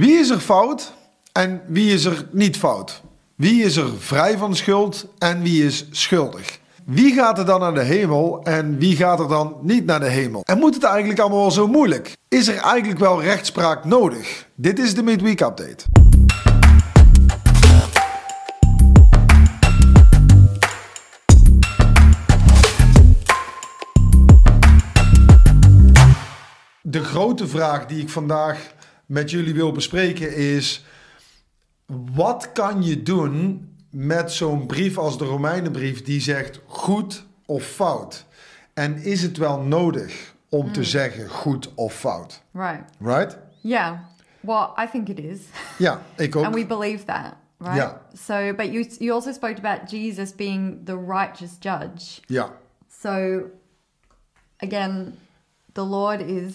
Wie is er fout en wie is er niet fout? Wie is er vrij van schuld en wie is schuldig? Wie gaat er dan naar de hemel en wie gaat er dan niet naar de hemel? En moet het eigenlijk allemaal wel zo moeilijk? Is er eigenlijk wel rechtspraak nodig? Dit is de Midweek Update. De grote vraag die ik vandaag met jullie wil bespreken is: wat kan je doen met zo'n brief als de Romeinenbrief die zegt goed of fout? En is het wel nodig om te zeggen goed of fout? Right. Right? Yeah. Well, I think it is. Ja, ik ook. And we believe that, right? Yeah. So, but you you also spoke about Jesus being the righteous judge. Ja, So, again, the Lord is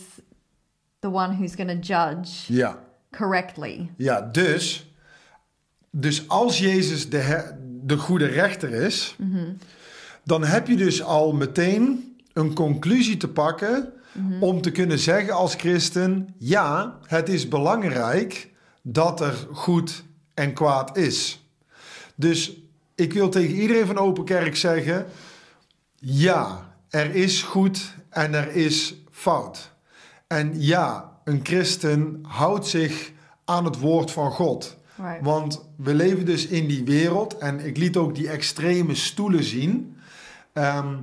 the one who's going to judge ja. correctly. Ja, dus, dus als Jezus de, he- de goede rechter is, dan heb je dus al meteen een conclusie te pakken om te kunnen zeggen als christen, ja, het is belangrijk dat er goed en kwaad is. Dus ik wil tegen iedereen van Open Kerk zeggen, ja, er is goed en er is fout. En ja, een christen houdt zich aan het woord van God. Right. Want we leven dus in die wereld en ik liet ook die extreme stoelen zien. Ehm,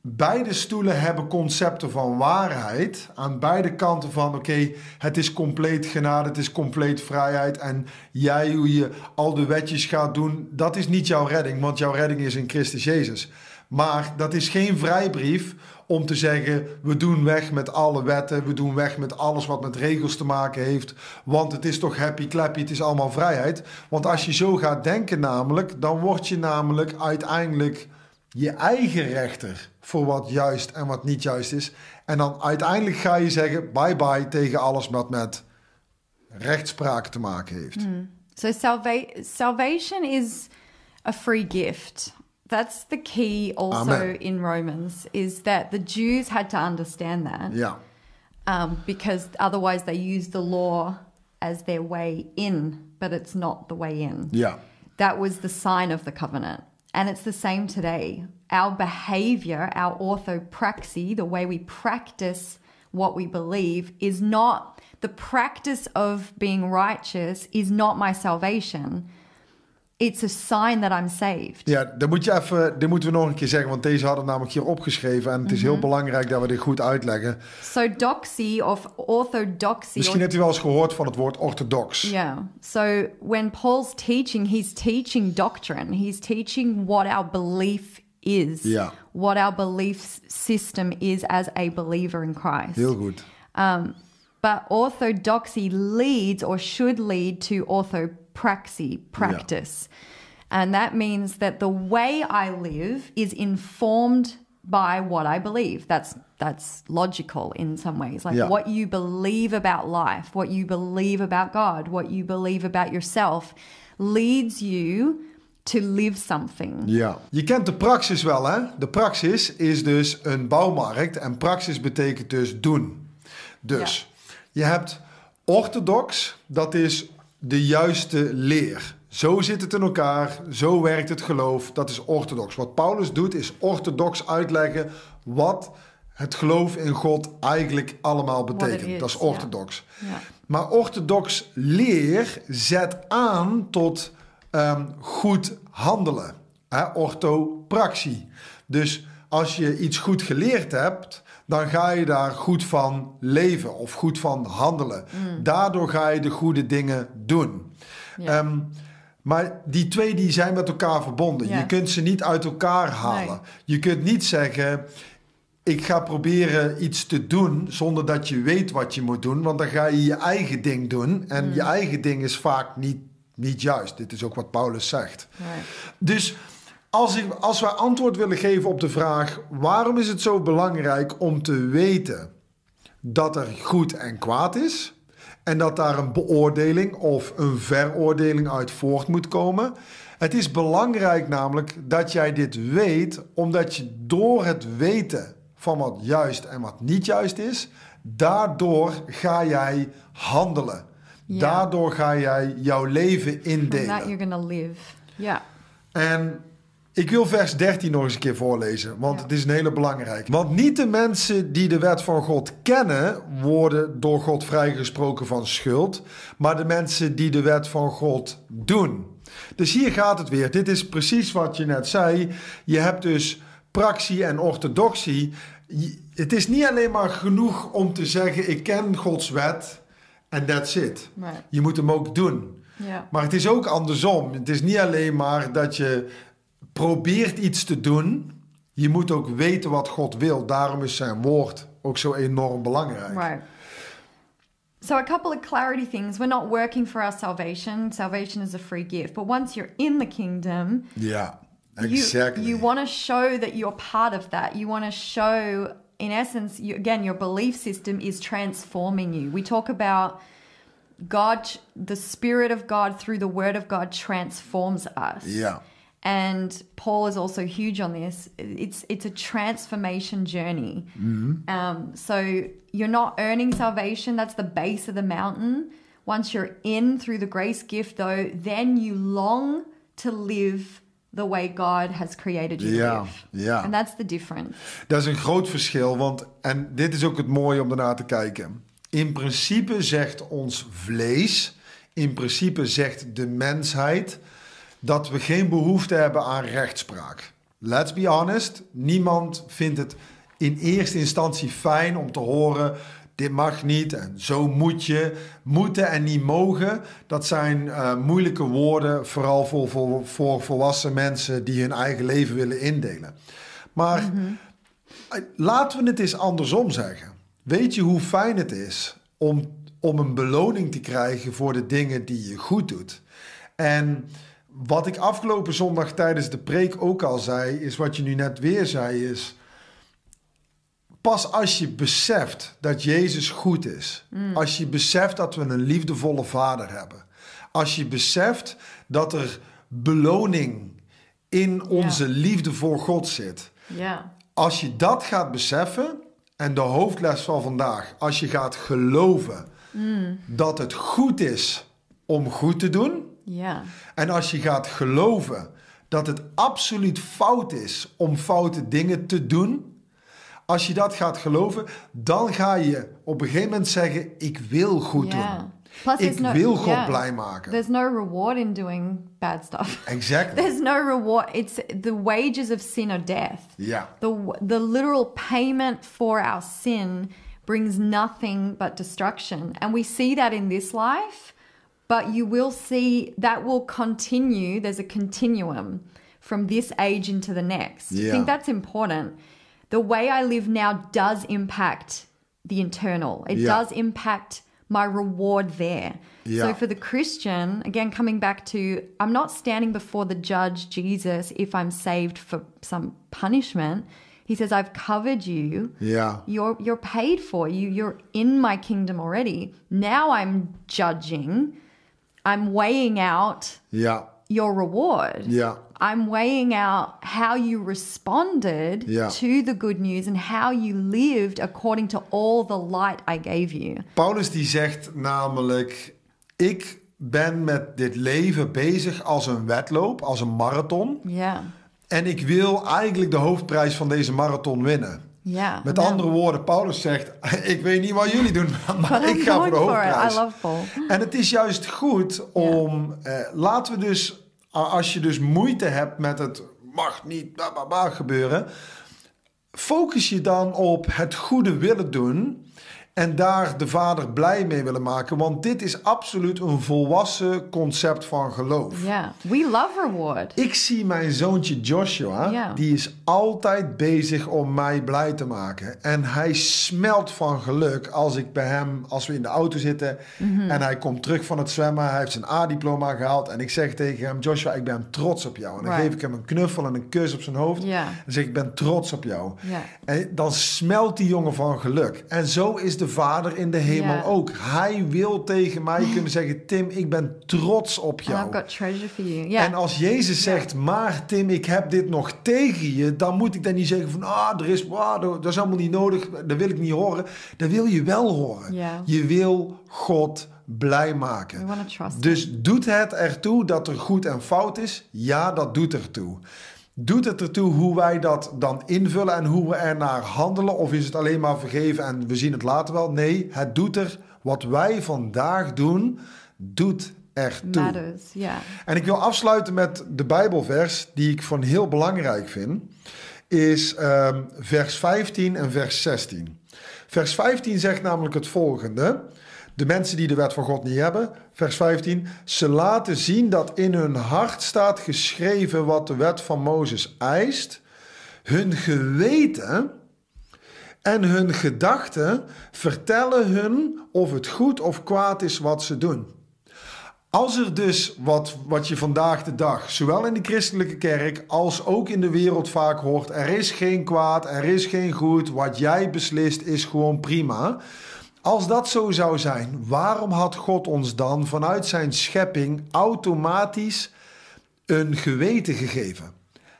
beide stoelen hebben concepten van waarheid. Aan beide kanten van, oké, het is compleet genade, het is compleet vrijheid. En jij, hoe je al de wetjes gaat doen, dat is niet jouw redding, want jouw redding is in Christus Jezus. Maar dat is geen vrijbrief om te zeggen: we doen weg met alle wetten, we doen weg met alles wat met regels te maken heeft, want het is toch happy clappy, het is allemaal vrijheid. Want als je zo gaat denken, namelijk, dan word je namelijk uiteindelijk je eigen rechter voor wat juist en wat niet juist is. En dan uiteindelijk ga je zeggen: bye bye tegen alles wat met rechtspraak te maken heeft. So salva- salvation is a free gift. That's the key also Amen. in Romans is that the Jews had to understand that. Ja, um, because otherwise they use the law as their way in, but it's not the way in. ja, That was the sign of the covenant. And it's the same today. Our behavior, our orthopraxy, the way we practice what we believe, is not the practice of being righteous, is not my salvation. It's a sign that I'm saved. Ja, dat moet je even, dit moeten we nog een keer zeggen, want deze hadden namelijk hier opgeschreven. En het is heel belangrijk dat we dit goed uitleggen. So, doxy of orthodoxy. Misschien hebt u wel eens gehoord van het woord orthodox. Yeah. So when Paul's teaching, he's teaching doctrine. He's teaching what our belief is. Yeah. What our belief system is as a believer in Christ. Heel goed. But orthodoxy leads or should lead to orthopraxy, practice. And that means that the way I live is informed by what I believe. That's that's logical in some ways. Like Yeah. what you believe about life, what you believe about God, what you believe about yourself leads you to live something. Ja. Je kent de praxis wel, hè? De praxis is dus een bouwmarkt. En praxis betekent dus doen. Dus je hebt orthodox, dat is de juiste leer. Zo zit het in elkaar, zo werkt het geloof, dat is orthodox. Wat Paulus doet is orthodox uitleggen wat het geloof in God eigenlijk allemaal betekent. is, dat is orthodox. Ja. Maar orthodox leer zet aan tot ehm, goed handelen. Hè? Orthopraxie. Dus als je iets goed geleerd hebt, dan ga je daar goed van leven of goed van handelen. Daardoor ga je de goede dingen doen. Ja. Ehm, maar die twee die zijn met elkaar verbonden. Ja. Je kunt ze niet uit elkaar halen. Nee. Je kunt niet zeggen, ik ga proberen iets te doen zonder dat je weet wat je moet doen. Want dan ga je je eigen ding doen. En je eigen ding is vaak niet, niet juist. Dit is ook wat Paulus zegt. Dus als, ik, als wij antwoord willen geven op de vraag... waarom is het zo belangrijk om te weten dat er goed en kwaad is... en dat daar een beoordeling of een veroordeling uit voort moet komen... Het is belangrijk namelijk dat jij dit weet... omdat je door het weten van wat juist en wat niet juist is... daardoor ga jij handelen. Ja. Daardoor ga jij jouw leven From that indelen. you're live. Yeah. En ik wil vers 13 nog eens een keer voorlezen, want Ja. het is een hele belangrijke. Want niet de mensen die de wet van God kennen, worden door God vrijgesproken van schuld, maar de mensen die de wet van God doen. Dus hier gaat het weer. Dit is precies wat je net zei. Je hebt dus praxie en orthodoxie. Het is niet alleen maar genoeg om te zeggen: ik ken Gods wet en that's it. Right. Je moet hem ook doen. Yeah. Maar het is ook andersom. Het is niet alleen maar dat je probeert iets te doen. Je moet ook weten wat God wil. Daarom is zijn woord ook zo enorm belangrijk. Right. So, a couple of clarity things. We're not working for our salvation. Salvation is a free gift. But once you're in the kingdom, yeah, you, exactly. you want to show that you're part of that. You want to show, in essence, you, again, your belief system is transforming you. We talk about God, the Spirit of God through the Word of God transforms us. Ja, and Paul is also huge on this. It's it's a transformation journey. Um, so you're not earning salvation. That's the base of the mountain. Once you're in through the grace gift, though, then you long to live the way God has created you to Ja, live. ja. And that's the difference. dat is een groot verschil. Want, en dit is ook het mooie om ernaar te kijken. In principe zegt ons vlees, in principe zegt de mensheid, dat we geen behoefte hebben aan rechtspraak. Let's be honest, niemand vindt het in eerste instantie fijn om te horen. Dit mag niet en zo moet je. Moeten en niet mogen, dat zijn eh, moeilijke woorden, vooral voor, voor, voor volwassen mensen die hun eigen leven willen indelen. Maar eh, laten we het eens andersom zeggen. Weet je hoe fijn het is om, om een beloning te krijgen voor de dingen die je goed doet? En wat ik afgelopen zondag tijdens de preek ook al zei, is wat je nu net weer zei, is pas als je beseft dat Jezus goed is, als je beseft dat we een liefdevolle Vader hebben, als je beseft dat er beloning in onze liefde voor God zit, Yeah. als je dat gaat beseffen, en de hoofdles van vandaag, als je gaat geloven dat het goed is om goed te doen, Yeah. en als je gaat geloven dat het absoluut fout is om foute dingen te doen, als je dat gaat geloven, dan ga je op een gegeven moment zeggen: Ik wil goed Yeah. doen. Plus, Ik no, wil God yeah. blij maken. There's no reward in doing bad stuff. Exactly. There's no reward. It's the wages of sin are death. Ja. The the literal payment for our sin brings nothing but destruction. And we see that in this life, but you will see that will continue. There's a continuum from this age into the next. I think that's important. The way I live now does impact the internal. It Yeah. does impact my reward there. Yeah. So for the Christian, again, coming back to, I'm not standing before the judge, Jesus, if I'm saved for some punishment. He says, I've covered you. Ja. You're, you're paid for. You, you're in my kingdom already. Now I'm judging. I'm weighing out your reward. Ja. I'm weighing out how you responded Yeah. to the good news and how you lived according to all the light I gave you. Paulus die zegt namelijk: Ik ben met dit leven bezig als een wedloop, als een marathon. Yeah. En ik wil eigenlijk de hoofdprijs van deze marathon winnen. Yeah. Met andere woorden, Paulus zegt: Ik weet niet wat jullie doen, maar ik ga voor de hoofdprijs. I love Paul. En het is juist goed om, eh, laten we dus, als je dus moeite hebt met het mag niet bla, bla, bla gebeuren, focus je dan op het goede willen doen en daar de vader blij mee willen maken. Want dit is absoluut een volwassen concept van geloof. Yeah. We love reward. Ik zie mijn zoontje Joshua, Ja. die is altijd bezig om mij blij te maken. En hij smelt van geluk als ik bij hem, als we in de auto zitten Mhm. en hij komt terug van het zwemmen. Hij heeft zijn A-diploma gehaald en ik zeg tegen hem, Joshua, ik ben trots op jou. En dan Right. geef ik hem een knuffel en een kus op zijn hoofd. Ja. En zeg ik, ben trots op jou. Ja. En dan smelt die jongen van geluk. En zo is de vader in de hemel ook. Hij wil tegen mij kunnen zeggen, Tim, ik ben trots op And jou. I've got treasure for you. Yeah. En als Jezus zegt, maar Tim, ik heb dit nog tegen je, dan moet ik dan niet zeggen van, ah, er is, ah, dat, is allemaal niet nodig, dat wil ik niet horen. Dat wil je wel horen. Je wil God blij maken. Dus doet het ertoe dat er goed en fout is? Ja, dat doet ertoe. Doet het ertoe hoe wij dat dan invullen en hoe we ernaar handelen? Of is het alleen maar vergeven en we zien het later wel? Nee, het doet er. Wat wij vandaag doen, doet ertoe. Matters. Yeah. En ik wil afsluiten met de Bijbelvers die ik van heel belangrijk vind. Is ehm, vers 15 en vers 16. Vers 15 zegt namelijk het volgende. De mensen die de wet van God niet hebben, vers 15. Ze laten zien dat in hun hart staat geschreven wat de wet van Mozes eist. Hun geweten en hun gedachten vertellen hun of het goed of kwaad is wat ze doen. Als er dus wat, wat je vandaag de dag, zowel in de christelijke kerk als ook in de wereld vaak hoort, er is geen kwaad, er is geen goed, wat jij beslist is gewoon prima. Als dat zo zou zijn, waarom had God ons dan vanuit zijn schepping automatisch een geweten gegeven?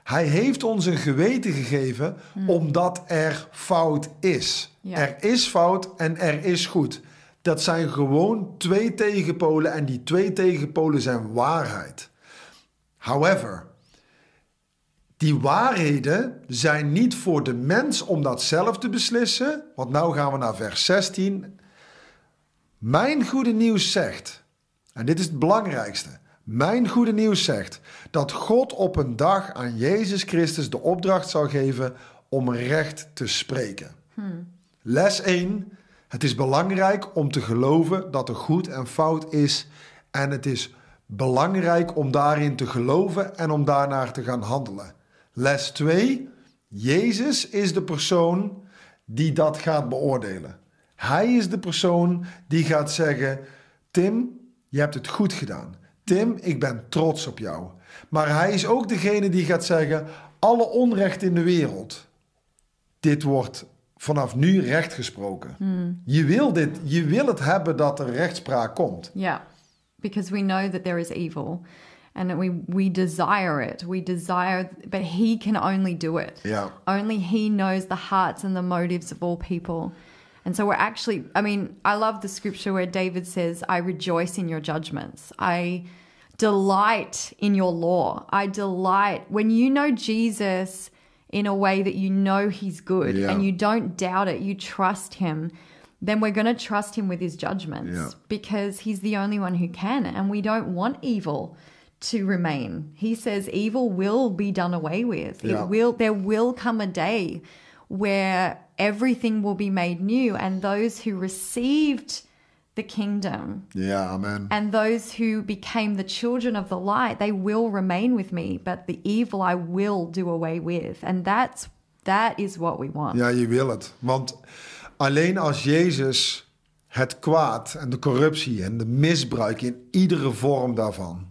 Hij heeft ons een geweten gegeven omdat er fout is. Ja. Er is fout en er is goed. Dat zijn gewoon twee tegenpolen en die twee tegenpolen zijn waarheid. However, die waarheden zijn niet voor de mens om dat zelf te beslissen. Want nou gaan we naar vers 16. Mijn goede nieuws zegt, en dit is het belangrijkste. Mijn goede nieuws zegt dat God op een dag aan Jezus Christus de opdracht zal geven om recht te spreken. Les 1. Het is belangrijk om te geloven dat er goed en fout is. En het is belangrijk om daarin te geloven en om daarnaar te gaan handelen. Les 2. Jezus is de persoon die dat gaat beoordelen. Hij is de persoon die gaat zeggen: Tim, je hebt het goed gedaan. Tim, ik ben trots op jou. Maar hij is ook degene die gaat zeggen: alle onrecht in de wereld. Dit wordt vanaf nu recht gesproken. Je, wil dit, je wil het hebben dat er rechtspraak komt. Yeah. Because we know that there is evil and we, we desire it. We desire, but He can only do it. Ja. Only He knows the hearts and the motives of all people. And so we're actually, I mean, I love the scripture where David says, I rejoice in your judgments. I delight in your law. I delight when you know Jesus in a way that you know he's good Yeah. and you don't doubt it, you trust him, then we're going to trust him with his judgments Yeah. because he's the only one who can. And we don't want evil to remain. He says evil will be done away with. Yeah. It will there will come a day where everything will be made new and those who received the kingdom Ja, amen. and those who became the children of the light they will remain with me but the evil I will do away with and that's that is what we want. Ja, je wil het. Want alleen als Jezus het kwaad en de corruptie en de misbruik in iedere vorm daarvan,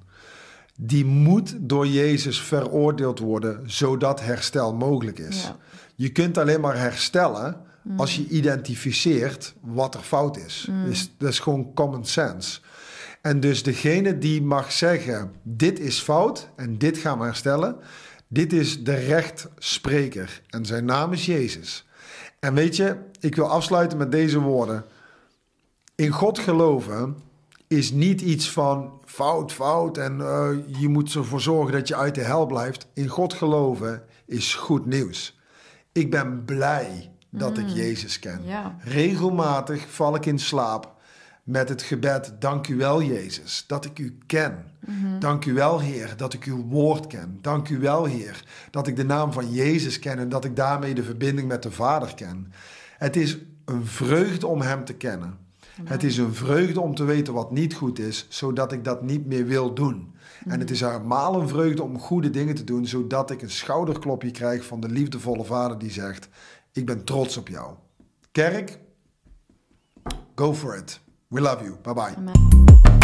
die moet door Jezus veroordeeld worden, zodat herstel mogelijk is. Ja. Je kunt alleen maar herstellen als je identificeert wat er fout is. is. Dat is gewoon common sense. En dus degene die mag zeggen: dit is fout en dit gaan we herstellen. Dit is de rechtspreker en zijn naam is Jezus. En weet je, ik wil afsluiten met deze woorden. In God geloven is niet iets van fout, fout en eh, je moet ervoor zorgen dat je uit de hel blijft. In God geloven is goed nieuws. Ik ben blij dat ik Jezus ken. Ja. Regelmatig val ik in slaap met het gebed: Dank u wel, Jezus, dat ik u ken. Dank u wel, Heer, dat ik uw woord ken. Dank u wel, Heer, dat ik de naam van Jezus ken en dat ik daarmee de verbinding met de Vader ken. Het is een vreugde om Hem te kennen. Het is een vreugde om te weten wat niet goed is, zodat ik dat niet meer wil doen. En het is helemaal een vreugde om goede dingen te doen, zodat ik een schouderklopje krijg van de liefdevolle Vader die zegt: Ik ben trots op jou. Kerk, go for it. We love you. Bye bye. Amen.